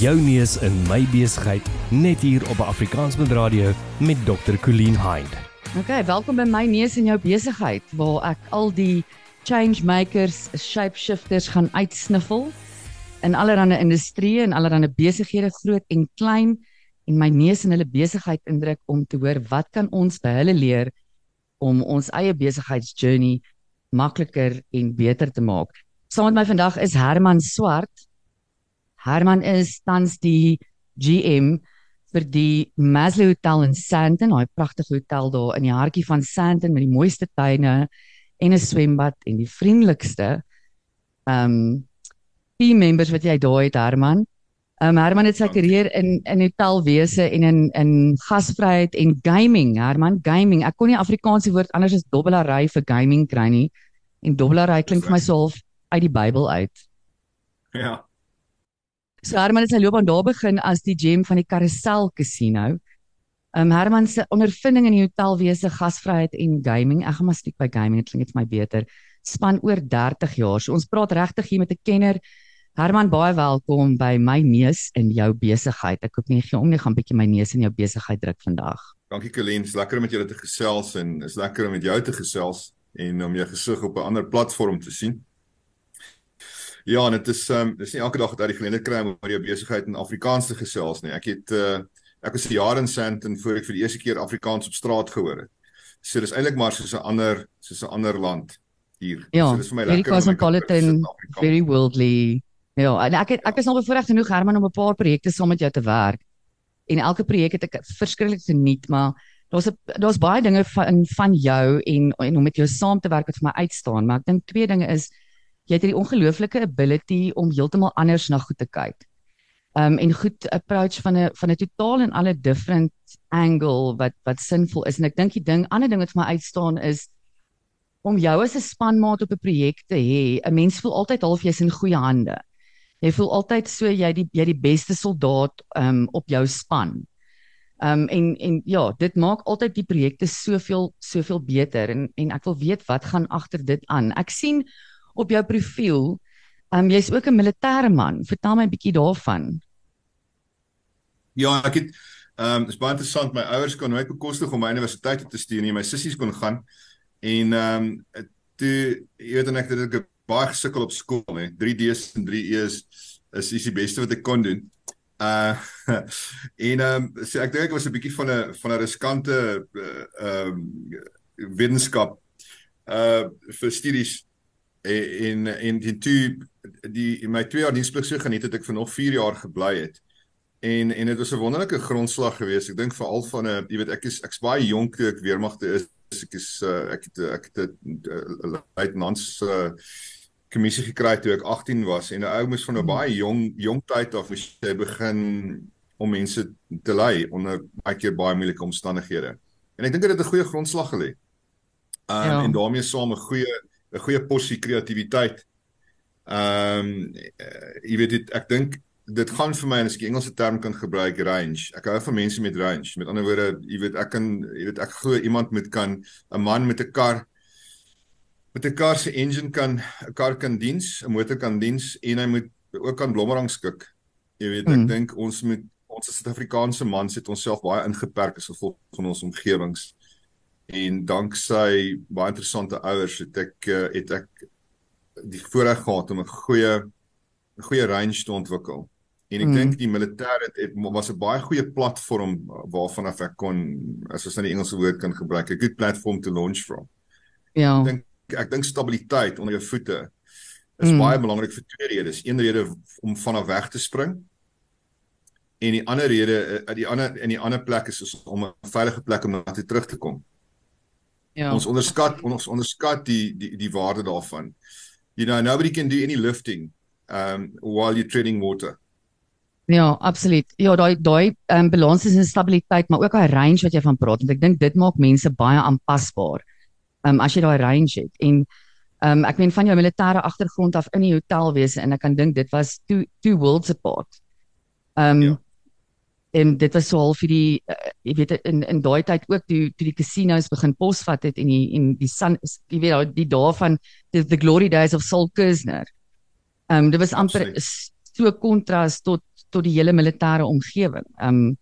Jou neus in my besigheid net hier op Afrikaansband Radio met Dr. Colleen Hind. Okay, welkom by my neus in jou besigheid waar ek al die change makers, shapeshifters gaan uitsniffel in allerlei industrieë en allerlei besighede groot en klein en my neus in hulle besigheid indruk om te hoor wat kan ons by hulle leer om ons eie besigheidsjourney makliker en beter te maak. Saam met my vandag is Herman Swart. Herman is tans die GM vir die Maslow Hotel in Sandton, 'n pragtige hotel daar in die hartjie van Sandton met die mooiste tuine en 'n swembad en die vriendelikste ehm um, team members wat jy daar het Herman. Um, Herman het sy karier in in hotelwese en in in gasvryheid en gaming. Herman, gaming. Ek kon nie Afrikaanse woord anders as dobbelary vir gaming kry nie. En dobbelary klink vir my so half uit die Bybel uit. Ja. So Herman het sy loopbaan daar begin as die GM van die Carousel Casino. Um, Herman se ondervinding in die hotelwese, gasvryheid en gaming. Ek gaan maar stiek by gaming, dit klink vir my beter. Span oor 30 jaar. So ons praat regtig hier met 'n kenner Herman, baie welkom by my neus in jou besigheid. Ek hoop nie gee om nie gaan bietjie my neus in jou besigheid druk vandag. Dankie Colleen, is lekker om met julle te gesels en is lekker om met jou te gesels en om jou gesig op 'n ander platform te sien. Ja, en dit is ehm um, dis nie elke dag dat jy geleentheid kry om oor jou besigheid in Afrikaans te gesels nie. Ek het uh ek was 'n jaar in Sandton voor ek vir die eerste keer Afrikaans op straat gehoor het. So dis eintlik maar soos 'n ander soos 'n ander land hier. Ja, so dis vir my lekker. Very cosmopolitan, very worldly Ja, en ek het, ek is al bevoorreg genoeg Herman om 'n paar projekte saam met jou te werk. En elke projek het ek verskriklik geniet, maar daar's 'n daar's baie dinge van van jou en en om met jou saam te werk wat vir my uitstaan, maar ek dink twee dinge is jy het hierdie ongelooflike ability om heeltemal anders na goed te kyk. Um en goed approach van 'n van 'n totaal en alle different angle wat wat sinvol is en ek dink die ding ander ding wat vir my uitstaan is om jou as 'n spanmaat op 'n projek te hê. 'n Mens voel altyd half jy's in goeie hande jy voel altyd so jy die jy die beste soldaat um op jou span. Um en en ja, dit maak altyd die projekte soveel soveel beter en en ek wil weet wat gaan agter dit aan. Ek sien op jou profiel um jy's ook 'n militêre man. Vertel my 'n bietjie daarvan. Ja, ek het um dis baie interessant. My ouers kon nooit bekostig om my universiteit te stuur nie. My sissies kon gaan en um toe jy weet en ek het dit baie gesukkel op skool, hè. 3D's en 3E's is is die beste wat ek kon doen. Uh en ehm um, so ek dink ek was 'n bietjie van 'n van 'n riskante uh, ehm uh, um, wetenskap uh vir studies en en die toe die my 2 jaar diensplig so geniet het ek vir nog 4 jaar gebly het. En en dit was 'n wonderlike grondslag geweest. Ek dink veral van 'n jy weet ek is ek's baie jonk toe ek weermagte is. Ek is uh, ek het ek het 'n luitenants uh kommissie gekry toe ek 18 was en 'n ou moes van 'n baie jong jong tyd af moes hy begin om mense te lei onder baie keer baie moeilike omstandighede. En ek dink dit het 'n goeie grondslag gelê. Um ja. en daarmee saam 'n goeie 'n goeie porsie kreatiwiteit. Um uh, jy weet dit ek dink dit gaan vir my en as ek Engelse term kan gebruik range. Ek hou van mense met range. Met ander woorde, jy weet ek kan jy weet ek glo iemand met kan 'n man met 'n kar met 'n kar se engine kan 'n kar kan diens, 'n motor kan diens en hy moet ook kan blommerang skik. Jy weet, ek mm. dink ons moet ons as Suid-Afrikaanse mans het onsself baie ingeperk as gevolg van ons omgewings. En danksy baie interessante ouers het ek eh, het ek die voorreg gehad om 'n goeie 'n goeie range te ontwikkel. En ek mm. dink die militêre het, het was 'n baie goeie platform waarvan af ek kon as ons nou die Engelse woord kan gebruik, 'n good platform to launch from. Ja. Ek dink ek dink stabiliteit onder jou voete is mm. baie belangrik vir twee redes. Een rede om vanaf weg te spring. En die ander rede eh, die ander in die ander plek is om 'n veilige plek om na toe terug te kom. Ja. Ons onderskat ons onderskat die die die waarde daarvan. You know nobody can do any lifting um while you're treading water. Ja, absoluut. Ja, daai daai um, balans is in stabiliteit, maar ook daai range wat jy van praat, want ek dink dit maak mense baie aanpasbaar um, as jy daai range het en um, ek meen van jou militêre agtergrond af in die hotelwese en ek kan dink dit was two two worlds apart. Um, ja. En dit was so half vir die uh, jy weet in in daai tyd ook toe toe die casinos begin posvat het en die en die sun jy weet die dae van the, the glory days of Saul Kersner. Ehm um, dit was amper so kontras tot tot die hele militêre omgewing. Um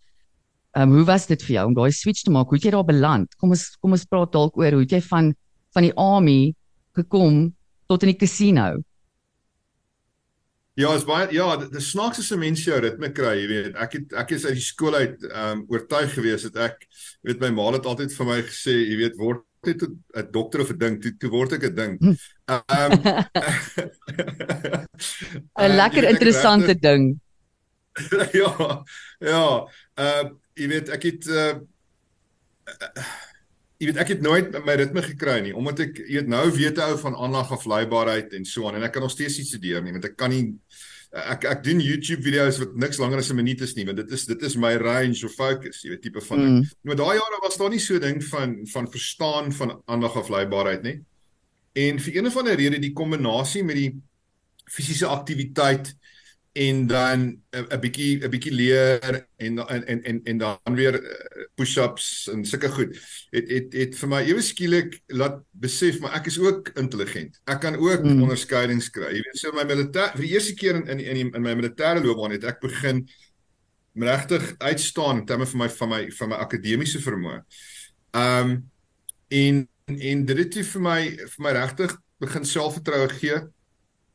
um hoe was dit vir jou om daai switch te maak? Hoe het jy daar beland? Kom ons kom ons praat dalk oor hoe het jy van van die army gekom tot in die casino? Ja, is baie ja, die snaaks is 'n mens jou ritme kry, jy weet. Ek het ek is uit die skool uit ehm um, oortuig gewees dat ek jy weet my ma het altyd vir my gesê, jy weet, word net 'n dokter of 'n ding, toe, toe word ek 'n ding. Hm. Ehm 'n lekker interessante ding. ja. Ja. Ehm uh, jy weet, ek het uh, jy weet ek het nooit my ritme gekry nie omdat ek jy weet nou weet ou van aanlag afleibaarheid en so aan en ek kan nog steeds nie studeer nie want ek kan nie ek ek doen YouTube video's wat niks langer as 'n minuut is nie want dit is dit is my range of focus jy weet tipe van mm. maar daai jare was daar nie so ding van van verstaan van aandag afleibaarheid nie en vir een of ander rede die kombinasie met die fisiese aktiwiteit en dan 'n bietjie 'n bietjie leer en en en en dan weer eh, push-ups en sulke goed. Het het het vir my ewe skielik laat besef maar ek is ook intelligent. Ek kan ook mm. onderskeidings kry. Jy weet so my militêr vir die eerste keer in in in, in my militêre loopbaan het ek begin regtig uitstaan in terme van my van my van my akademiese vermoë. Um en en dit het vir my vir my regtig begin selfvertroue gee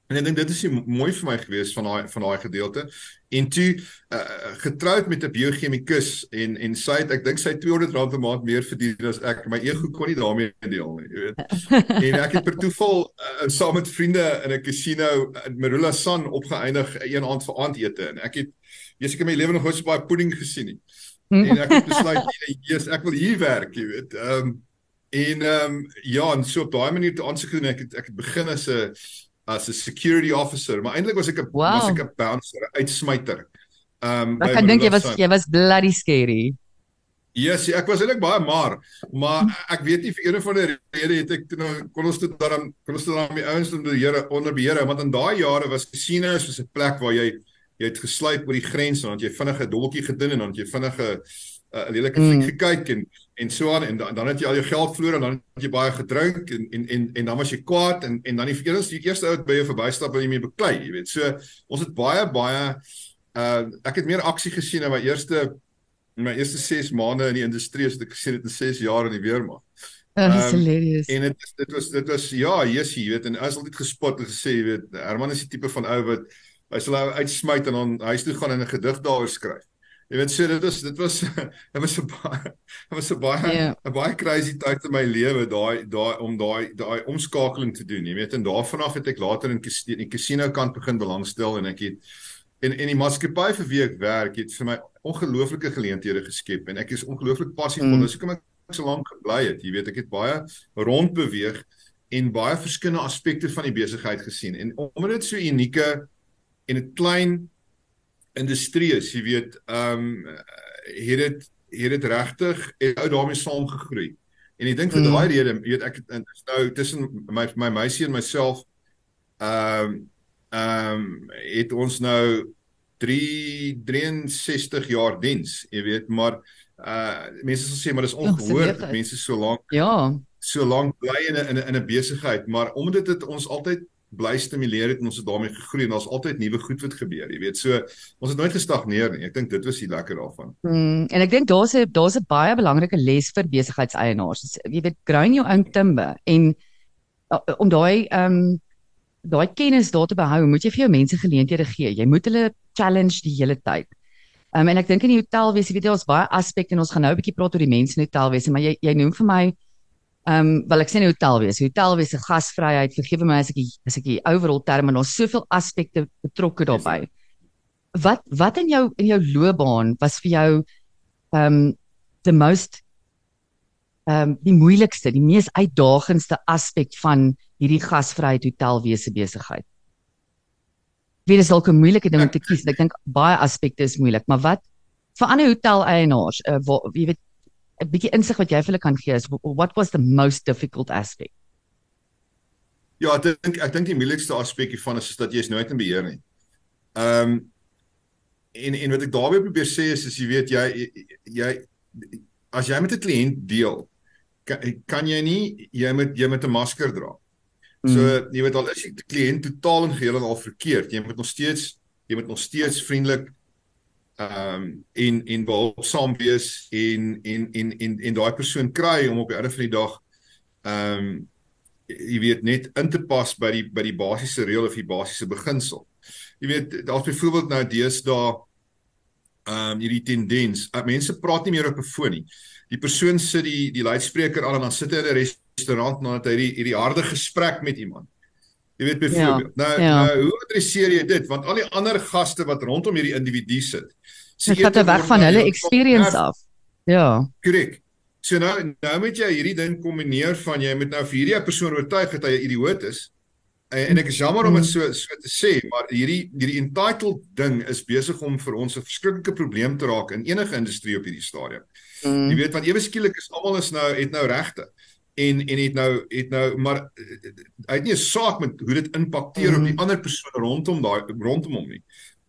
En ek dink dit is mooi vir my gewees van daai van daai gedeelte. En toe uh, getroud met 'n biochemikus en en sy het ek dink sy 200 rand 'n maand meer verdien as ek. My ego kon nie daarmee deel nie, jy weet. en ek het per toeval uh, saam met vriende in 'n casino in Marula San opgeëindig een aand vir aandete en ek het jy's ek in my lewe nog nooit so baie pudding gesien nie. en ek het besluit jy's ek wil hier werk, jy weet. Ehm um, en ehm um, ja, en so op daai manier te aansoek doen ek het, ek het begin as 'n as 'n security officer, maar eintlik was ek 'n wow. was ek 'n bouncer, uitsmyter. Um ehm, ek dink jy was jy was bloody scary. Yes, ek was eintlik baie maar, maar ek weet nie vir een van die redes het ek nou kon ons dit daarom kon ons dit daarmee ouens onder die Here onder beheer, want in daai jare was casinos was 'n plek waar jy jy het gesluip oor die grens en dan jy vinnige dolletjie gedoen en dan jy vinnige 'n uh, lelike fliek mm. gekyk en en so aan en dan, dan het jy al jou geld verloor en dan het jy baie gedrink en en en en dan was jy kwaad en en dan die eerste die eerste ou wat by jou verbystap wil jy mee beklei, jy weet. So ons het baie baie uh ek het meer aksie gesien in my eerste in my eerste 6 maande in die industrie as ek gesien het in 6 jaar in die weermag. Um, hilarious. En dit dit was dit was ja, Jessie, jy weet en as altyd gespot en gesê, jy weet, Herman is die tipe van ou wat hy sal uitsmyt en dan huis toe gaan en 'n gedig daaroor skryf. Jy weet so dit is dit was dit was 'n baie dit was 'n baie 'n yeah. Baie crazy tyd in my lewe daai daai om daai daai omskakeling te doen. Jy weet en daarvan af het ek later in die casino kant begin belangstel en ek het en en die maatskappy vir wie ek werk het vir my ongelooflike geleenthede geskep en ek is ongelooflik passievol. Mm. Dis hoekom ek so lank gebly het. Jy weet ek het baie rond beweeg en baie verskillende aspekte van die besigheid gesien en omdat dit so unieke en 'n klein industrie is, jy weet, ehm um, het dit het dit regtig ou daarmee saam gegroei. En ek dink vir mm. daai rede, jy weet ek is nou tussen my my meisie en myself ehm um, ehm um, het ons nou 3 63 jaar diens, jy weet, maar uh mense sal sê maar dis ongehoord dat mense so lank ja, so lank bly in 'n in 'n besigheid, maar omdat dit ons altyd bly stimuleer het en ons het daarmee gegroei en daar's altyd nuwe goed wat gebeur, jy weet. So ons het nooit gestagneer nie. Ek dink dit was die lekker daarvan. Mm, en ek dink daar's 'n daar's 'n baie belangrike les vir besigheidseienaars. Jy weet, grind jou own timber en om daai ehm um, daai kennis daar te behou, moet jy vir jou mense geleenthede gee. Jy moet hulle challenge die hele tyd. Um, en ek dink in die hotelwese, weet jy, ons baie aspekte en ons gaan nou 'n bietjie praat oor die mense in die hotelwese, maar jy jy noem vir my Ehm um, wel ek sê 'n hotel wees. Hotel wees se gasvryheid. Vergewe my as ek as ek die overall term en daar's soveel aspekte betrokke daarbey. Wat wat in jou in jou loopbaan was vir jou ehm um, the most ehm um, die moeilikste, die mees uitdagendste aspek van hierdie gasvryheid hotelwese besigheid? Wie is dalk 'n moeilike ding om te kies? Ek dink baie aspekte is moeilik, maar wat vir ander hotel eienaars, uh, jy weet 'n bietjie insig wat jy vir hulle kan gee is what was the most difficult aspect? Ja, ek dink ek dink die moeilikste aspek hiervan is is dat jy is nooit in beheer nie. Ehm um, en en wat ek daarby probeer sê is as jy weet jy jy as jy met 'n kliënt deel kan, kan jy nie jy moet jy moet 'n masker dra. So mm. jy weet al is die kliënt totaal en geheel en al verkeerd, jy moet nog steeds jy moet nog steeds vriendelik ehm um, en en behulpsaam wees en en en en en daai persoon kry om op die einde van die dag ehm um, jy weet net in te pas by die by die basiese reël of die basiese beginsel. Jy weet daar's byvoorbeeld nou deesdae ehm um, hierdie tendens, uh, mense praat nie meer op 'n foon nie. Die persoon sit die die luidspreker aan en dan sit hy in 'n restaurant nadat hy hierdie hierdie harde gesprek met iemand. Jy weet byvoorbeeld. Ja, nou, ja. nou hoe adresseer jy dit? Want al die ander gaste wat rondom hierdie individu sit, Dit vat weg van hulle experience af. Ja. Korrek. So nou nou moet jy hierdie ding kombineer van jy moet nou vir hierdie persoon oortuig dat hy 'n idioot is. En, en ek is jammer om dit so so te sê, maar hierdie hierdie entitled ding is besig om vir ons 'n verskriklike probleem te raak in enige industrie op hierdie stadium. Mm. Jy weet want ewe skielik is almal is nou het nou regte en en het nou het nou maar hy het nie 'n saak met hoe dit impakteer mm. op die mm. ander persone rondom daai rondom hom nie.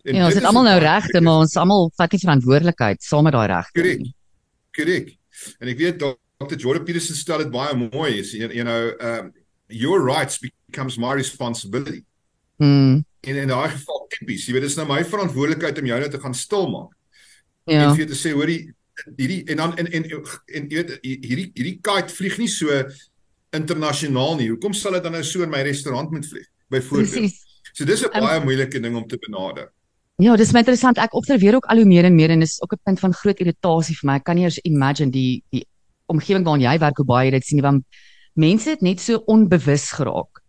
En ja, ons het almal nou regte, maar ons almal vat nie verantwoordelikheid saam met daai regte. Korrek. Korrek. En ek weet Dr. Jordan Peterson stel dit baie mooi, is you know, um your rights becomes my responsibility. Mm. En in daai geval tipies, jy weet dit is nou my verantwoordelikheid om jou net te gaan stilmaak. Ja. En vir te sê hoorie hierdie en dan en en en jy weet hierdie hierdie kite vlieg nie so internasionaal nie. Hoekom sal dit dan nou so in my restaurant moet vlieg? Byvoorbeeld. Presies. So dis 'n um, baie moeilike ding om te benader. Ja, dis my interessant. Ek observeer ook al hoe meer en meer en dis ook 'n punt van groot irritasie vir my. Ek kan nie eens imagine die die omgewing waarin jy werk hoe baie dit sien want mense het net so onbewus geraak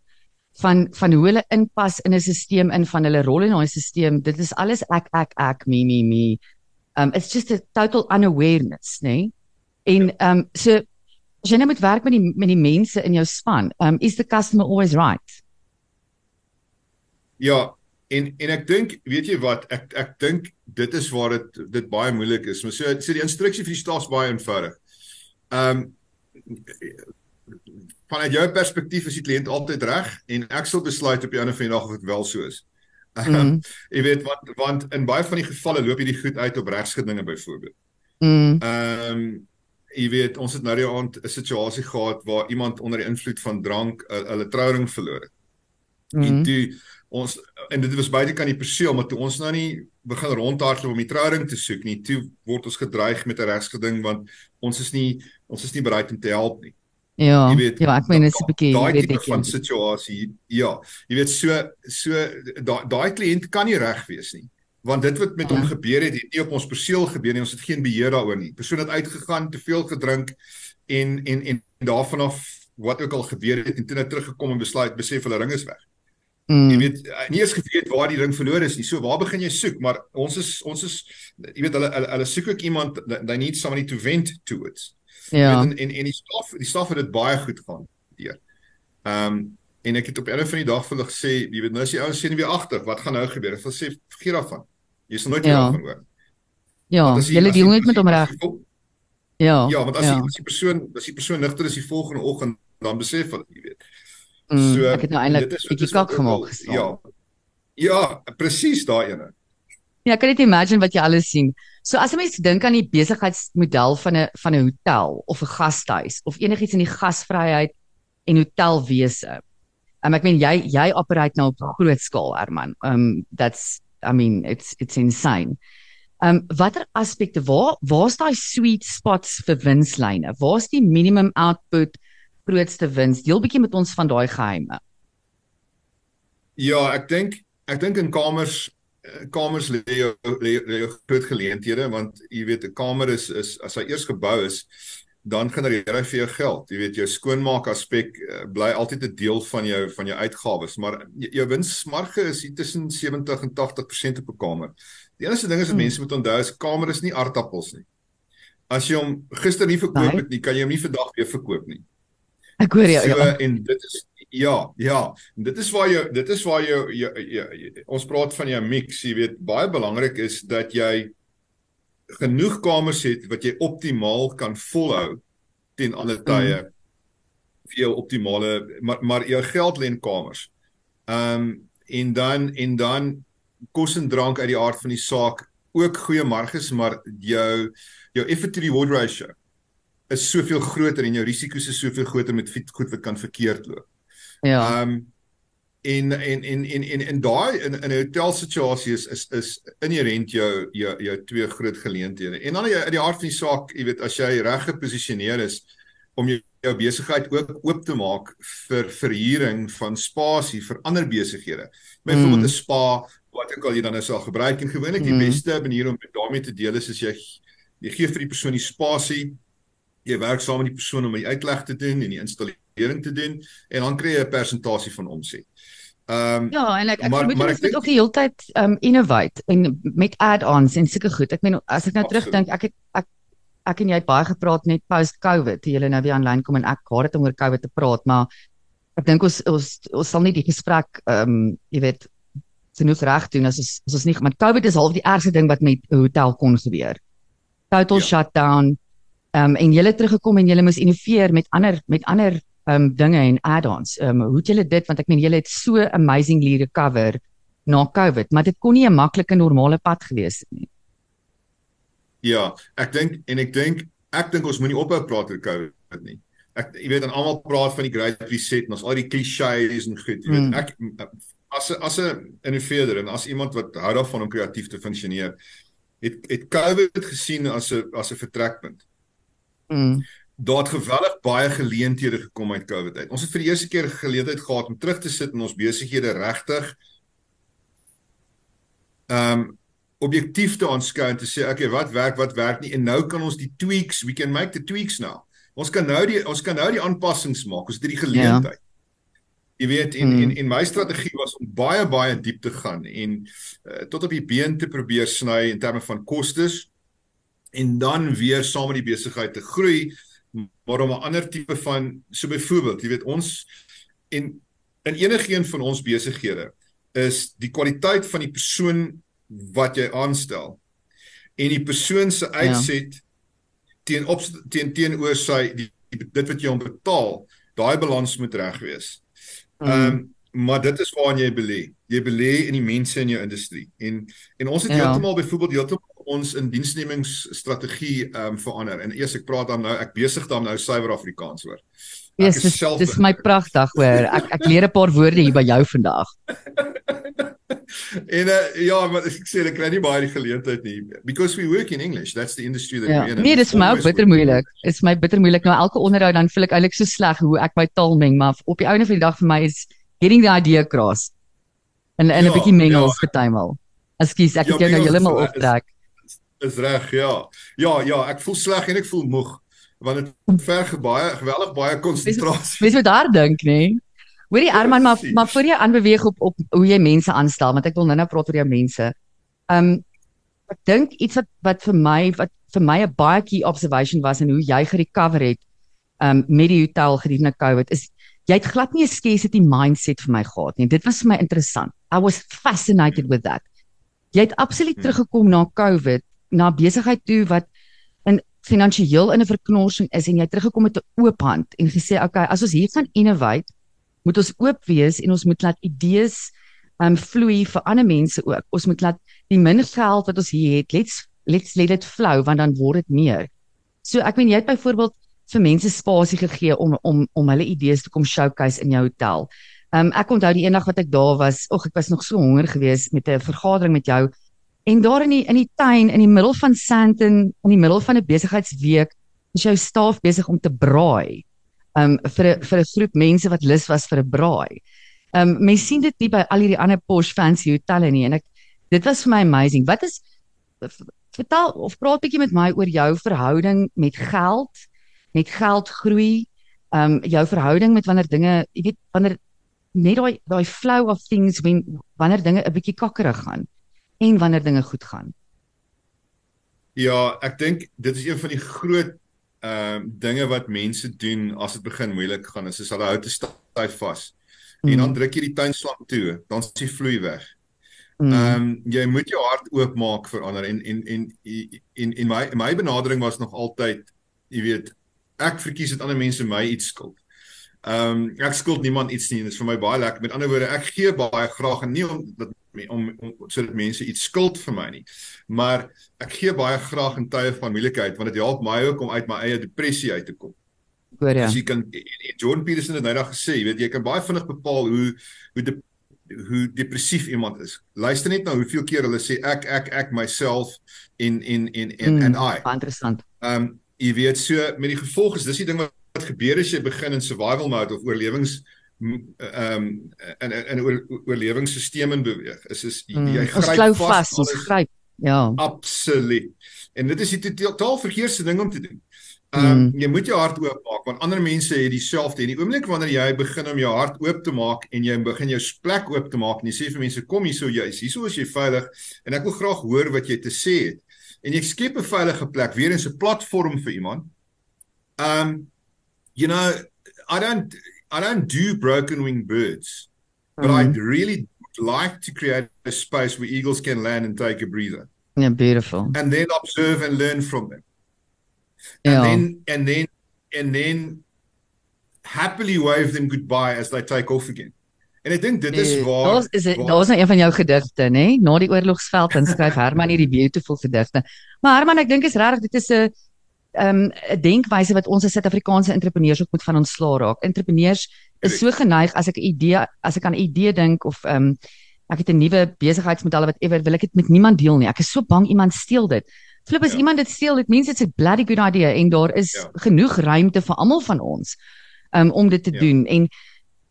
van van hoe hulle inpas in 'n stelsel in van hulle rol in daai stelsel. Dit is alles ek ek ek me me me. Um it's just a total unawareness, né? Nee? En um so as jy nou moet werk met die met die mense in jou span, um is the customer always right? Ja, En en ek dink, weet jy wat, ek ek dink dit is waar dit dit baie moeilik is. Maar so sê die instruksie vir die staf is baie eenvoudig. Um, vanuit jou perspektief is die kliënt altyd reg en ek sal besluit op die ander van die dag of dit wel so is. Ehm um, mm. jy weet wat want in baie van die gevalle loop hierdie goed uit op regsgedinge byvoorbeeld. Mm. Ehm um, jy weet ons het nou die aand 'n situasie gehad waar iemand onder die invloed van drank uh, hulle trouring verloor het. Mm. En toe ons en dit was baie kan die perseel maar toe ons nou nie begin rondhardloop om die trouing te soek nie toe word ons gedreig met 'n regsgeding want ons is nie ons is nie bereid om te help nie. Ja. Weet, ja, ek meen dit is 'n bietjie weet ek van situasie. Ja. Jy weet so so daai daai kliënt kan nie reg wees nie. Want dit wat met ja. hom gebeur het, het nie op ons perseel gebeur nie. Ons het geen beheer daaroor nie. Persoon het uitgegaan, te veel gedrink en en en daarvan af wat ook al gebeur het en toe net teruggekom en besluit besef hulle ring is weg. Mm. Jy weet eh, nie eens geweet waar die ring verlore is nie. So waar begin jy soek? Maar ons is ons is jy weet hulle hulle, hulle soek ook iemand they need somebody to vent to it. Ja. En en en die staf die staf het dit baie goed gaan deur. Ehm um, en ek het op 'n van die dag vir hulle gesê, jy weet nou as die ouens sien weer agter, wat gaan nou gebeur? Ek sê vergeet daarvan. Jy sal nooit ja. daarvan hoor. Ja, jy lê die jongen met hom reg. Ja. Ja, want as ja. die as die persoon as die persoon nigter is die volgende oggend dan besef hulle, jy weet. Mm, so ek het nou eintlik 'n bietjie kak gemaak gestaan. Ja. Ja, presies daai ene. Ja, kan jy imagine wat jy alles sien? So as 'n mens dink aan die besigheidsmodel van 'n van 'n hotel of 'n gastehuis of enigiets in die gasvryheid en hotelwese. Um, ek meen jy jy operate nou op groot skaal, Herman. Um that's I mean it's it's insane. Um watter aspekte waar waar's daai sweet spots vir winslyne? Waar's die minimum output? grootste wins? Deel bietjie met ons van daai geheime. Ja, ek dink ek dink in kamers kamers lê jou lê jou groot geleenthede want jy weet 'n kamer is is as hy eers gebou is dan genereer hy vir jou geld. Jy weet jou skoonmaak aspek uh, bly altyd 'n deel van jou van jou uitgawes, maar jou winsmarge is hier tussen 70 en 80% op 'n kamer. Die enigste ding is wat hmm. mense moet onthou is kamer is nie aardappels nie. As jy hom gister nie verkoop het nie, kan jy hom nie vandag weer verkoop nie. Ek hoor jou. So, ja. En dit is ja, ja. En dit is waar jy dit is waar jy, jy, jy, jy ons praat van jou mix, jy weet, baie belangrik is dat jy genoeg kamers het wat jy optimaal kan volhou teen alle tye mm. vir jou optimale maar maar jou geld len kamers. Ehm um, en dan en dan kos en drank uit die aard van die saak ook goeie marges maar jou jou effort to reward ratio is soveel groter en jou risiko's is soveel groter met goed wat kan verkeerd loop. Ja. Ehm um, en en en en en in daai in in 'n hotel situasie is is is inherent jou jou jou twee groot geleenthede. En dan uit die hart van die saak, jy weet, as jy reg geposisioneer is om jou, jou besigheid ook oop te maak vir verhuuring van spasie vir ander besighede. Byvoorbeeld 'n mm. spa wat ook al jy dan nou sal gebruik en gewoonlik die mm. beste manier om daarmee te deel is as jy jy gee vir die persoon die spasie, jy werk saam met die persoon om die uitleg te doen en die installering te doen en dan kry jy 'n persentasie van omset. Ehm um, Ja, en ek ek moet dit denk... ook die hele tyd ehm um, innovate en met add-ons en sulke goed. Ek meen as ek nou terugdink, ek het ek ek en jy het baie gepraat net post COVID, toe jy nou weer aanlyn kom en ek haat dit om oor COVID te praat, maar ek dink ons ons ons sal nie die gesprek ehm um, jy weet genoeg reg doen as ons as ons nie maar COVID is half die ergste ding wat met 'n hotel kon gebeur. Total ja. shutdown. Ehm um, en jy het teruggekom en jy moes innoveer met ander met ander um dinge en add-ons. Um hoe het julle dit want ek meen julle het so amazingly recover na COVID, maar dit kon nie 'n maklike normale pad gewees het nie. Ja, ek dink en ek dink ek dink ons moenie ophou praat oor COVID nie. Ek jy weet dan almal praat van die great reset en ons al die klisjées en goed, jy weet mm. ek as 'n as 'n innoveerder en as iemand wat hou daarvan om kreatief te funksioneer, het het COVID gesien as 'n as 'n vertrekpunt. Mm daar het geweldig baie geleenthede gekom uit COVID uit. Ons het vir die eerste keer geleentheid gehad om terug te sit in ons besighede regtig ehm um, objektief te aanskou en te sê okay, wat werk, wat werk nie en nou kan ons die tweaks, we can make the tweaks now. Ons kan nou die ons kan nou die aanpassings maak. Ons het hierdie geleentheid. Ja. Jy weet in in in my strategie was om baie baie diep te gaan en uh, tot op die been te probeer sny in terme van kostes en dan weer saam met die besigheid te groei maar om 'n ander tipe van so byvoorbeeld, jy weet ons en in enigeen van ons besighede is die kwaliteit van die persoon wat jy aanstel en die persoon se ja. uitset ja. teen op teen teenoor sy die, die dit wat jy hom betaal, daai balans moet reg wees. Mm. Ehm mm. um, maar dit is waar jy belê. Jy belê in die mense in jou industrie. En en ons het ja. heeltemal byvoorbeeld heeltemal ons indiensnemingsstrategie ehm um, verander. En eers ek praat dan nou ek besig dan nou suiwer Afrikaans hoor. Ek yes, is self Dis my pragtig hoor. Ek ek leer 'n paar woorde hier by jou vandag. en uh, ja, maar ek sê ek kry nie baie die geleentheid nie because we work in English. That's the industry that ja. we're in. Nee, dis my bitter moeilik. Dit's my bitter moeilik nou elke onderhoud dan voel ek eintlik so sleg hoe ek my taal meng, maar op die einde van die dag vir my is getting the idea across. En en 'n ja, bietjie mengels ja, getuimel. Ekskuus, ek ja, het jou nou heeltemal optrek. Is, Is reg, ja. Ja, ja, ek voel sleg en ek voel moeg want dit verg baie geweldig baie konsentrasie. Mens moet daar dink, nê? Hoorie ja, Arman, maar maar voor jy aanbeweeg op op hoe jy mense aanstel, want ek wil nou-nou praat oor jou mense. Um ek dink iets wat wat vir my wat vir my 'n baie key observation was en hoe jy gerecover het um met die hotel gedurende COVID is jy het glad nie 'n scarcity mindset vir my gehad nie. Dit was vir my interessant. I was fascinated with that. Jy het absoluut hmm. teruggekom na COVID na besigheid toe wat in finansiëel in 'n verknorsing is en jy teruggekom met 'n oop hand en gesê okay as ons hier gaan innovate moet ons oop wees en ons moet laat idees um vloei vir ander mense ook. Ons moet laat die min geld wat ons hier het let's let's let it flow want dan word dit meer. So ek meen jy het byvoorbeeld vir mense spasie gegee om om om hulle idees te kom showcase in jou hotel. Um ek onthou die eendag wat ek daar was ag ek was nog so honger geweest met 'n vergadering met jou En daar in die in die tuin in die middel van Sandton in die middel van 'n besigheidsweek is jou staf besig om te braai. Um vir 'n vir 'n groep mense wat lus was vir 'n braai. Um mense sien dit nie by al hierdie ander posh fancy hotelle nie en ek dit was vir my amazing. Wat is vertel of praat bietjie met my oor jou verhouding met geld, met geld groei, um jou verhouding met wanneer dinge, jy weet, wanneer net daai daai flow of things when wanneer dinge 'n bietjie kakkerig gaan en wanneer dinge goed gaan? Ja, ek dink dit is een van die groot ehm uh, dinge wat mense doen as dit begin moeilik gaan is as hulle hou te styf vas. Mm. En dan druk jy die tuinslang toe, dan is die vloei weg. Mm. Ehm um, jy moet jou hart oopmaak vir ander en en en en en my my benadering was nog altyd, jy weet, ek verkies dat ander mense my iets skuld. Ehm um, ek skuld niemand iets nie. Dit is vir my baie lekker. Met ander woorde, ek gee baie graag en nie om dat om, om sodat mense iets skuld vir my nie. Maar ek gee baie graag in tye van moeilikheid want dit help my ook om uit my eie depressie uit te kom. Hoor ja. As jy kan John Peterson het nou daag gesê, jy weet jy kan baie vinnig bepaal hoe hoe hoe depressief iemand is. Luister net na hoeveel keer hulle sê ek ek ek myself in in in in Mm, and I. Interessant. Ehm um, jy weet so met die gevolg is dis die ding wat, gebeur as jy begin in survival mode of oorlewings ehm um, in in 'n oor, oorlewingsstelsel beweeg. Is is jy, Mm. jy Ons gryp vas ons gryp. Ja. Absoluut. En dit is die totaal verkeerde ding om te doen. Ehm um, Mm. jy moet jou hart oop maak want ander mense het dieselfde en die oomblik wanneer jy begin om jou hart oop te maak en jy begin jou plek oop te maak en jy sê vir mense kom hierso jy's hierso is jy veilig en ek wil graag hoor wat jy te sê het. En jy skep 'n veilige plek weer eens 'n platform vir iemand. Um you know I don't I don't do broken wing birds but Mm. I'd really like to create a space where eagles can land and take a breather Ja, beautiful. and then observe and learn from them. And then and then and then happily wave them goodbye as they take off again. En ek dink dit is Nee, waar Daar's is dit daar's nou een van jou gedigte, nê? Na die oorlogsveld dan skryf Herman hierdie beautiful gedigte. Maar Herman, ek dink is regtig dit is 'n ehm 'n denkwyse wat ons as Suid-Afrikaanse entrepreneurs ook moet van ontslaa raak. Entrepreneurs is so geneig as ek 'n idee as ek aan 'n idee dink of ehm ek het 'n nuwe besigheidsmodel wat ewer wil ek dit met niemand deel nie. Ek is so bang iemand steel dit. Flip as Ja. iemand dit steel, dit means it's a bloody good idea en daar is Ja. genoeg ruimte vir almal van ons um, om dit te Ja. doen en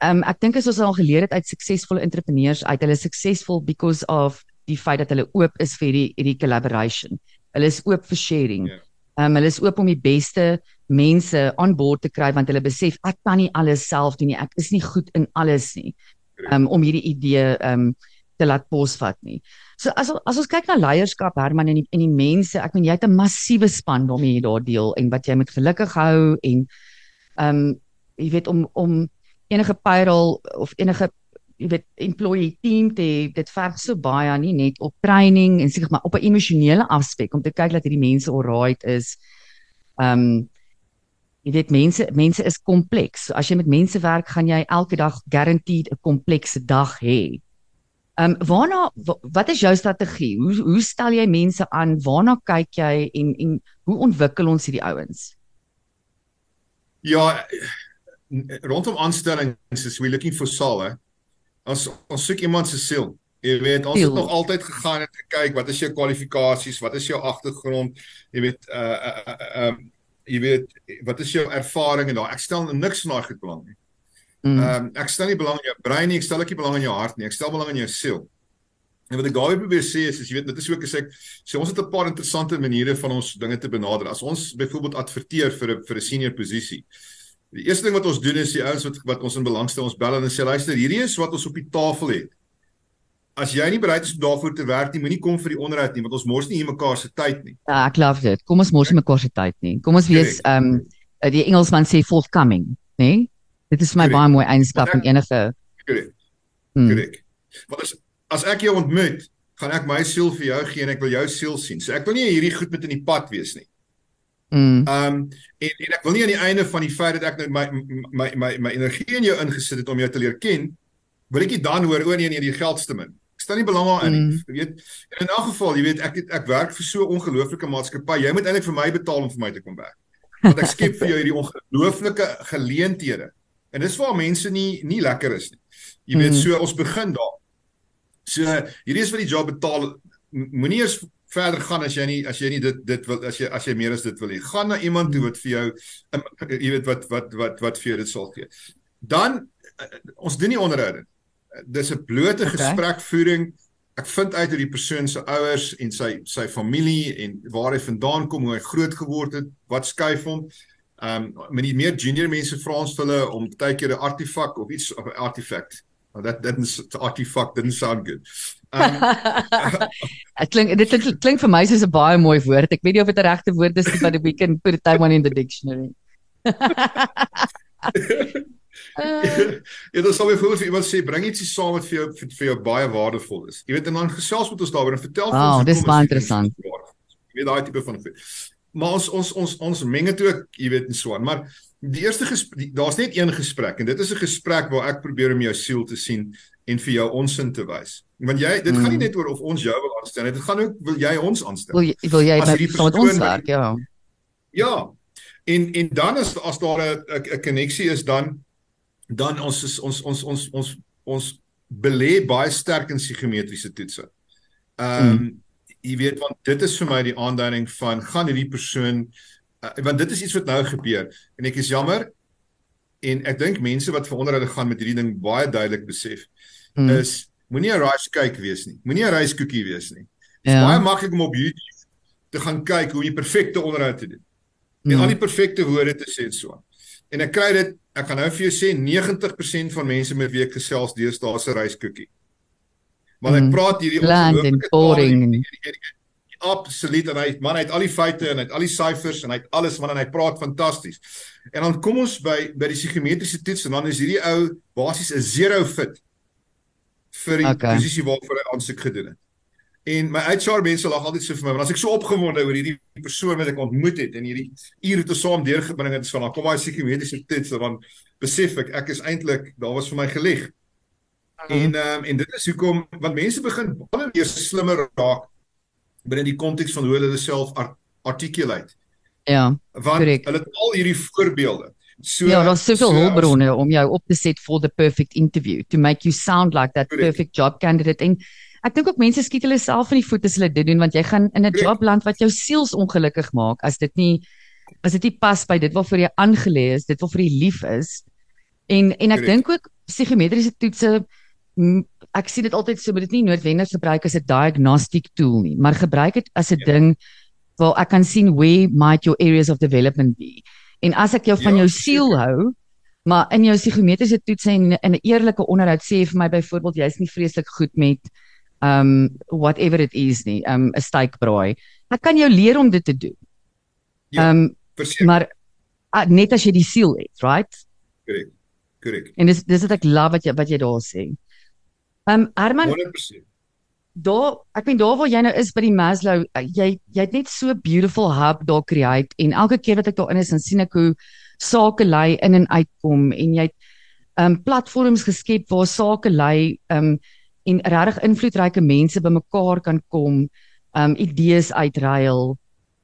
um, ek dink as ons al geleer het uit suksesvolle entrepreneurs uit hulle suksesvol because of die feit dat hulle oop is vir die hierdie collaboration. Hulle is oop vir sharing. Ja. Um, hulle is oop om die beste mense aan boord te kry want hulle besef ek kan nie alles self doen nie. Ek is nie goed in alles nie. Um, om hierdie idee um, te laat posvat nie. So as as ons kyk na leierskap Herman en die en die mense, ek meen jy het 'n massiewe span waarmee jy daar deel en wat jy moet gelukkig hou en um, jy weet om om enige payroll of enige jy weet employee team te hê, dit verg so baie nie net op training en seker maar op 'n emosionele aspek om te kyk dat hierdie mense alright is. Um, jy weet mense mense is kompleks. So as jy met mense werk, gaan jy elke dag guaranteed 'n komplekse dag hê. Ehm um, waarna wa- wat is jou strategie? Hoe hoe stel jy mense aan? Waarna kyk jy en en hoe ontwikkel ons hierdie ouens? Ja, rondom aanstellings is we looking for hè. Ons ons soek iemand se siel. Jy weet, ons het nog altyd gegaan en gekyk wat is jou kwalifikasies, wat is jou agtergrond, jy weet uh uh uh um jy weet wat is jou ervaring en daai ek stel niks van daai goed belang nie. Mm. Ehm um, ek stel nie belang in jou brein nie, ek stel ook nie belang in jou hart nie, ek stel belang in jou siel. En wat ek weer probeer sê is, is jy weet dit is ook as ek sê ons het 'n paar interessante maniere van ons dinge te benader. As ons byvoorbeeld adverteer vir 'n vir 'n senior posisie. Die eerste ding wat ons doen is die ouens wat wat ons in belang stel, ons bel en sê luister, hierdie is wat ons op die tafel het. As jy nie bereid is om daarvoor te werk nie, moenie kom vir die onderhoud nie, want ons mors nie hier mekaar se tyd nie. Ja, ek love dit. Kom ons mors nie mekaar se tyd nie. Kom ons wees ehm um, die Engelsman sê forthcoming, né? Nee? Dit is my Korrek. baie mooi eienskap in enige Korrek. hmm. Korrek. Want as as ek jou ontmoet, gaan ek my siel vir jou gee en ek wil jou siel sien. So ek wil nie hierdie goed met in die pad wees nie. Mm. Um en en ek wil nie aan die einde van die feit dat ek nou my my my my energie in jou ingesit het om jou te leer ken, wil ek nie dan hoor o nee nee die geld te min. Ek stel nie belang daarin nie. Mm. Jy weet, in elk geval, jy weet ek het, ek werk vir so 'n ongelooflike maatskappy. Jy moet eintlik vir my betaal om vir my te kom werk. Want ek skep vir jou hierdie ongelooflike geleenthede. En dis waar mense nie nie lekker is nie. Jy weet, Mm. so ons begin daar. So hierdie is wat die job betaal. Moenie eers verder gaan as jy nie as jy nie dit dit wil as jy as jy meer as dit wil hê. Gaan na iemand toe wat vir jou um, jy weet wat wat wat wat vir jou dit sal gee. Dan uh, ons doen nie onderhoude. Dis 'n blote Okay. gesprekvoering. Ek vind uit hoe die persoon se ouers en sy sy familie en waar hy vandaan kom, hoe hy groot geword het, wat skuif hom. Um met die meer junior mense vra ons hulle om baie keer 'n artefak of iets of 'n artifact. Well, that didn't artifact didn't sound good. Um Dit klink dit klink, klink vir my soos 'n baie mooi woord. Ek weet nie of dit 'n regte woord is nie, but we can put it down in the dictionary. Uh, ja, dan sal byvoorbeeld vir iemand sê bring ietsie saam wat vir jou vir, vir jou baie waardevol is. Jy weet en dan gesels met ons daaroor en vertel Wow, ons dis hoekom baie interessant. Jy weet daai tipe van goed. Maar ons ons ons ons meng dit ook, jy weet en so aan. Maar die eerste gesprek daar's net een gesprek en dit is 'n gesprek waar ek probeer om jou siel te sien en vir jou onsin te wys. Want jy dit mm. gaan nie Mm. net oor of ons jou wil aanstel nie. Dit gaan ook wil jy ons aanstel. wil jy wil jy met saam met ons werk, ja. Ja. En en dan as as daar 'n 'n koneksie is dan dan ons is ons ons ons ons ons belê baie sterk in psigometriese toetse. Ehm um, hmm. jy weet want dit is vir my die aanduiding van gaan hierdie persoon uh, want dit is iets wat nou gebeur en ek is jammer en ek dink mense wat veronderhoude gaan met hierdie ding baie duidelik besef hmm. is moenie 'n rice cake wees nie. Moenie 'n rice cookie wees nie. Dit is ja. baie maklik om op YouTube te gaan kyk hoe jy perfekte onderhoud te doen. En mm. al die perfekte woorde te sê so. En ek kry dit, ek gaan nou vir jou sê 90% van mense met wie ek gesels deesdae is 'n rice cookie. Maar ek mm. praat hierdie ongelooflike boring absoluut en hy man hy het al die feite en hy het al die syfers en hy het alles man en hy praat fantasties. En dan kom ons by by die psigometriese toets en dan is hierdie ou basies 'n zero fit vir die okay. posisie waarvoor hy aansoek gedoen het. En my HR mense lag altyd so vir my want as ek so opgewonde oor hierdie persoon wat ek ontmoet het en hierdie ure te saam deurgebring het van kom baie psigiatriese toets dan besef ek ek is eintlik daar was vir my. Uh -huh. En um, en dit is hoekom want mense begin baie meer slimmer raak binne die konteks van hoe hulle self art articulate. Ja. Want correct. hulle het al hierdie voorbeelde. So Ja, daar's soveel so, hulpbronne om jou op te set for the perfect interview to make you sound like that correct. perfect job candidate en ek dink ook mense skiet hulle self in die voet as hulle dit doen want jy gaan in 'n job land wat jou siels ongelukkig maak as dit nie as dit nie pas by dit waarvoor jy aangelê is, dit waarvoor jy lief is. En en ek dink ook psigometriese toetse ek sien dit altyd so, maar dit nie noodwendig gebruik as 'n diagnostic tool nie, maar gebruik dit as 'n ja. ding waar ek kan sien where might your areas of development be. En as ek jou van ja, jou siel hou, maar in jou psigometriese toets en in 'n eerlike onderhoud sê vir my byvoorbeeld jy's nie vreeslik goed met um whatever it is nie, um 'n steakbraai. Ek kan jou leer om dit te doen. Ja, um maar uh, net as jy die siel het, right? Korrek. Korrek. En dis dis wat ek love wat jy wat jy daar sê. Um Herman 100% daar ek meen daar waar jy nou is by die Maslow uh, jy jy het net so beautiful hub daar create en elke keer wat ek daar in is dan sien ek hoe sake lei in en uitkom en jy het um platforms geskep waar sake lei um en regtig invloedryke mense bymekaar kan kom um idees uitruil.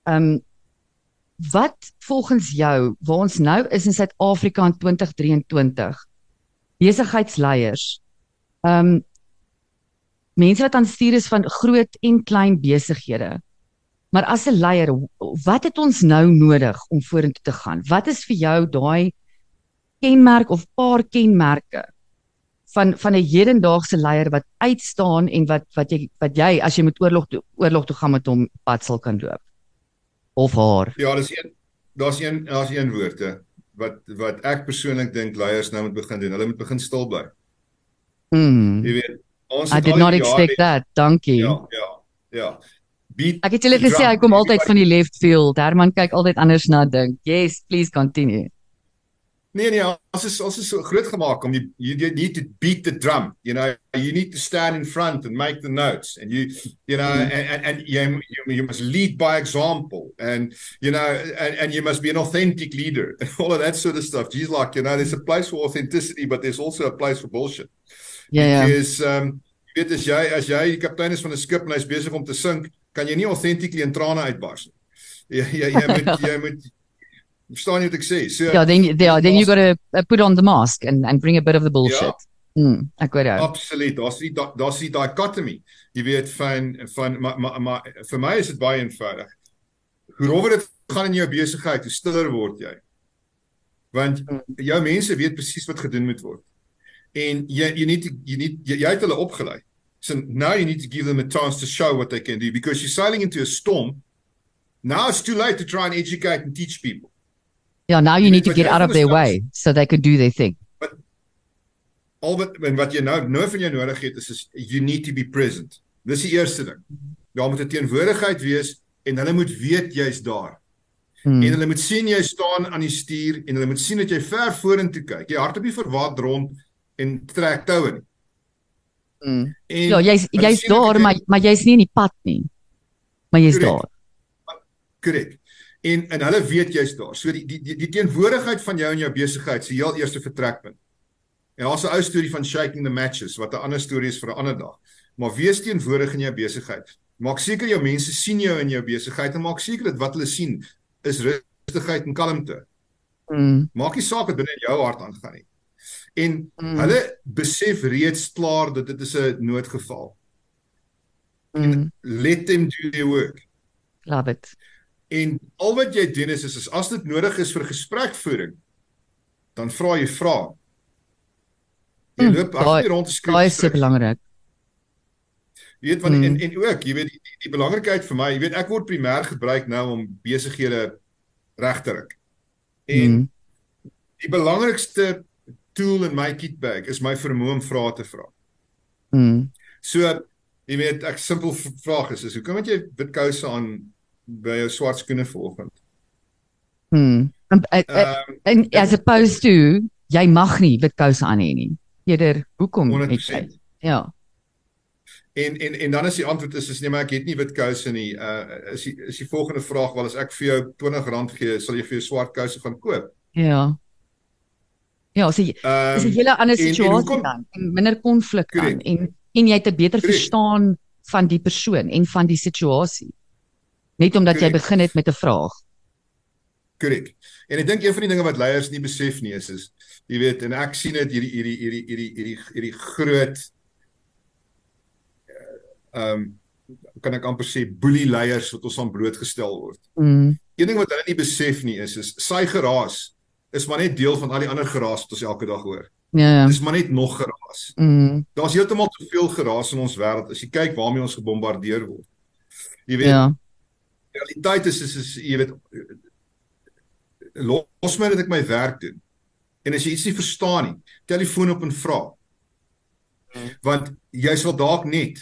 Um wat volgens jou waar ons nou is in Suid-Afrika in 2023 besigheidsleiers um mense wat aan stuur is van groot en klein besighede. Maar as 'n leier, wat het ons nou nodig om vorentoe te gaan? Wat is vir jou daai kenmerk of paar kenmerke van van 'n hedendaagse leier wat uitstaan en wat wat jy wat jy as jy met oorlog toe, oorlog toe gaan met hom pad sal kan loop? Of haar? Ja, dis een daar's een daar's een woorde wat wat ek persoonlik dink leiers nou moet begin doen. Hulle moet begin stil bly. Mm. Jy weet Ons I did not expect that. Dankie. Ja, ja. Ja. Beat Ek het julle gesê hy kom altyd van die left field. Herman kyk altyd anders na ding. Yes, please continue. Nee nee, ons is ons is so groot gemaak om you, you need to beat the drum. You know, you need to stand in front and make the notes and you you know mm. and and, and you, you you must lead by example and you know and and you must be an authentic leader and all of that sort of stuff. He's like, you know, there's a place for authenticity but there's also a place for bullshit. Ja. Dis ehm um, weet as jy as jy die kaptein is van 'n skip en hy's besig om te sink, kan jy nie authentically in trane uitbars nie. Jy jy, jy moet jy moet verstaan jy wat ek sê? So Ja, then yeah, then you got to uh, put on the mask and and bring a bit of the bullshit. Ja. Mm, ek jou. Absoluut. Daar's die daar's die dichotomy. Jy weet van van maar maar ma, vir my is dit baie eenvoudig. Hoe rower dit gaan in jou besigheid, hoe stiller word jy. Want hmm. jou mense weet presies wat gedoen moet word en jy you need to, you need jy, jy het hulle opgelei. So now you need to give them a chance to show what they can do because you're sailing into a storm. Now it's too late to try and educate and teach people. Yeah, now you, you need to get out of their way so they could do their thing. But al wat en wat jy nou nou van jou nodig het is is you need to be present. Dis die eerste ding. Daar moet 'n teenwoordigheid wees en hulle moet weet jy's daar. Hmm. En hulle moet sien jy staan aan die stuur en hulle moet sien dat jy ver vorentoe kyk. Jy hardop nie verwat rond en trek toue nie. Mm. En ja, jy's jy's daar, maar maar jy's nie in die pad nie. Maar jy's daar. Korrek. En en hulle weet jy's daar. So die die die, die teenwoordigheid van jou in jou besigheid is die heel eerste vertrekpunt. En daar's 'n ou storie van shaking the matches wat 'n ander storie is vir 'n ander dag. Maar wees teenwoordig in jou besigheid. Maak seker jou mense sien jou in jou besigheid en maak seker dat wat hulle sien is rustigheid en kalmte. Mm. Maak nie saak wat binne in jou hart aangaan nie. En mm. hulle besef reeds klaar dat dit is 'n noodgeval. Mm. Let them do their work. Love it. En al wat jy doen is, is as dit nodig is vir gesprekvoering, dan vra jy vra. Jy mm, loop agter rond skryf. Baie se belangrik. Jy weet want mm. en en ook, jy weet die, die, die belangrikheid vir my, jy weet ek word primêr gebruik nou om besighede reg te ruk. En mm. die belangrikste tool in my kit bag is my vermoë om vrae te vra. Mm. So jy weet ek simpel vraag is, is hoekom het jy wit kouse aan by jou swart skoene vanoggend? En, um, en as opposed to jy mag nie wit kouse aan hê nie. Eerder hoekom het jy? Ja. En en en dan is die antwoord is is nee maar ek het nie wit kouse nie. Uh is die is die volgende vraag wel as ek vir jou R20 gee, sal jy vir jou swart kouse gaan koop? Ja. Ja, so jy, um, is 'n hele ander situasie dan en minder konflik dan en en jy het 'n beter correct. verstaan van die persoon en van die situasie. Net omdat correct. jy begin het met 'n vraag. Korrek. En ek dink een van die dinge wat leiers nie besef nie is is jy weet en ek sien dit hierdie hierdie hierdie hierdie hierdie hierdie groot ehm um, kan ek amper sê boelie leiers wat ons aan blootgestel word. Mm. Een ding wat hulle nie besef nie is is sy geraas is maar net deel van al die ander geraas wat ons elke dag hoor. Ja ja. Dis maar net nog geraas. Mm. Daar's heeltemal te veel geraas in ons wêreld as jy kyk waarmee ons gebombardeer word. Jy weet. Ja. Die realiteit is is, is jy weet los my dat ek my werk doen. En as jy iets nie verstaan nie, telefoon op en vra. Want jy sal dalk net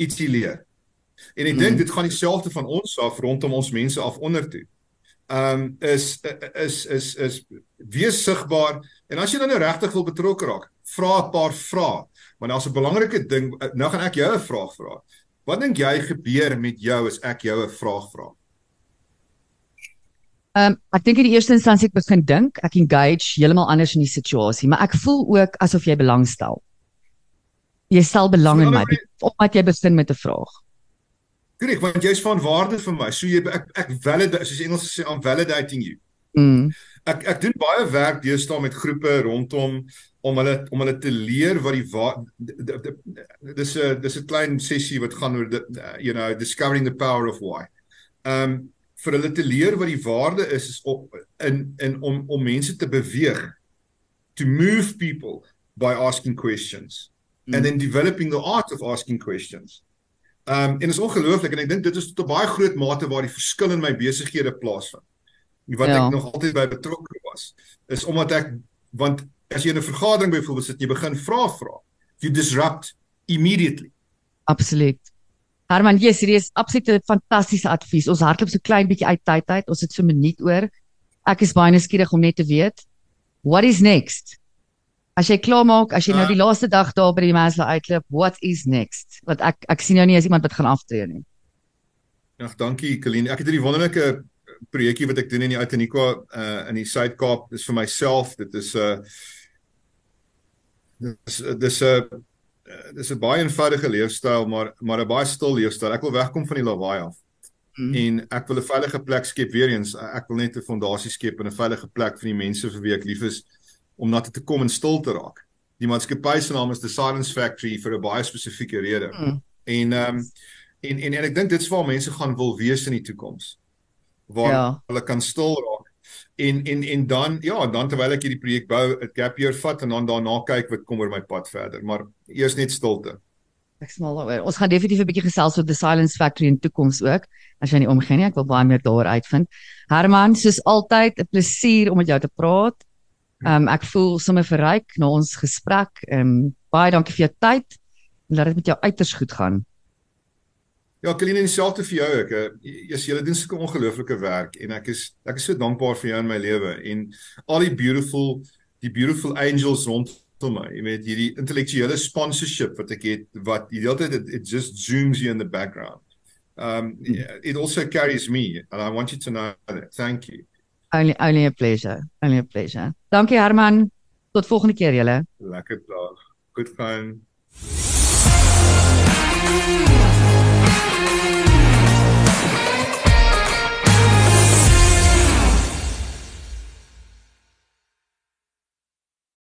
ietsie leer. En ek mm. dink dit gaan dieselfde van ons af rondom ons mense af onder toe um, is is is is wees sigbaar en as jy dan nou regtig wil betrokke raak, vra 'n paar vrae. Want daar's 'n belangrike ding, nou gaan ek jou 'n vraag vra. Wat dink jy gebeur met jou as ek jou 'n vraag vra? Ehm um, ek dink in die eerste instansie ek begin dink, ek engage heeltemal anders in die situasie, maar ek voel ook asof jy belangstel. Jy stel belang in my omdat jy begin met 'n vraag. Korrek, want jy's van waarde vir my. So jy ek ek validate, soos Engels sê, I'm validating you. Mm. Ek ek doen baie werk deesdae met groepe rondom om hulle om hulle te leer wat die dis 'n dis 'n klein sessie wat gaan oor you know discovering the power of why. Um vir hulle te leer wat die waarde is is op in in om om mense te beweeg to move people by asking questions mm. and then developing the art of asking questions. Ehm um, en is ongelooflik en ek dink dit is tot 'n baie groot mate waar die verskil in my besighede plaasvind. Wat ja. ek nog altyd by betrokke was, is omdat ek want as jy in 'n vergadering byvoorbeeld sit, jy begin vra vra. You disrupt immediately. Absoluut. Herman, jy yes, is absoluut 'n fantastiese advies. Ons hardloop so klein bietjie uit tyd uit. Ons het so 'n minuut oor. Ek is baie nuuskierig om net te weet what is next? As jy klaar maak, as jy nou die ah. laaste dag daar by die Maslow uitloop, what is next? Want ek ek sien jou nie as iemand wat gaan aftree nie. Ja, dankie Colleen. Ek het hierdie wonderlike projekkie wat ek doen in die Outeniqua uh in die Suid-Kaap. Dis vir myself. Dit is 'n uh, dis dis 'n uh, dis 'n baie eenvoudige leefstyl, maar maar 'n baie stil leefstyl. Ek wil wegkom van die lawaai af. Mm. En ek wil 'n veilige plek skep weer eens. Ek wil net 'n fondasie skep en 'n veilige plek vir die mense vir wie ek lief is om na te kom en stil te raak. Die maatskappy se naam is The Silence Factory vir 'n baie spesifieke rede. Mm. En ehm um, en, en en ek dink dit is waar mense gaan wil wees in die toekoms. Waar ja. hulle kan stil raak. En en en dan ja, dan terwyl ek hierdie projek bou, 'n gap year vat en dan daarna kyk wat kom oor my pad verder, maar eers net stilte. Ek smal daaroor. Ons gaan definitief 'n bietjie gesels oor The Silence Factory in toekoms ook. As jy nie omgee nie, ek wil baie meer daaroor uitvind. Herman, soos altyd, 'n plesier om met jou te praat. Ehm um, ek voel sommer verryk na ons gesprek. Ehm um, baie dankie vir jou tyd en laat dit met jou uiters goed gaan. Ja, Colleen, dieselfde vir jou. Ek is julle doen sulke ongelooflike werk en ek is ek is so dankbaar vir jou in my lewe en al die beautiful die beautiful angels rondom my. Jy weet hierdie intellektuele sponsorship wat ek het wat die hele tyd it, it just zooms you in the background. Um it also carries me and I want you to know that. Thank you. Only only a pleasure. Only a pleasure. Dankie Herman. Tot volgende keer julle. Lekker dag. Goed gaan.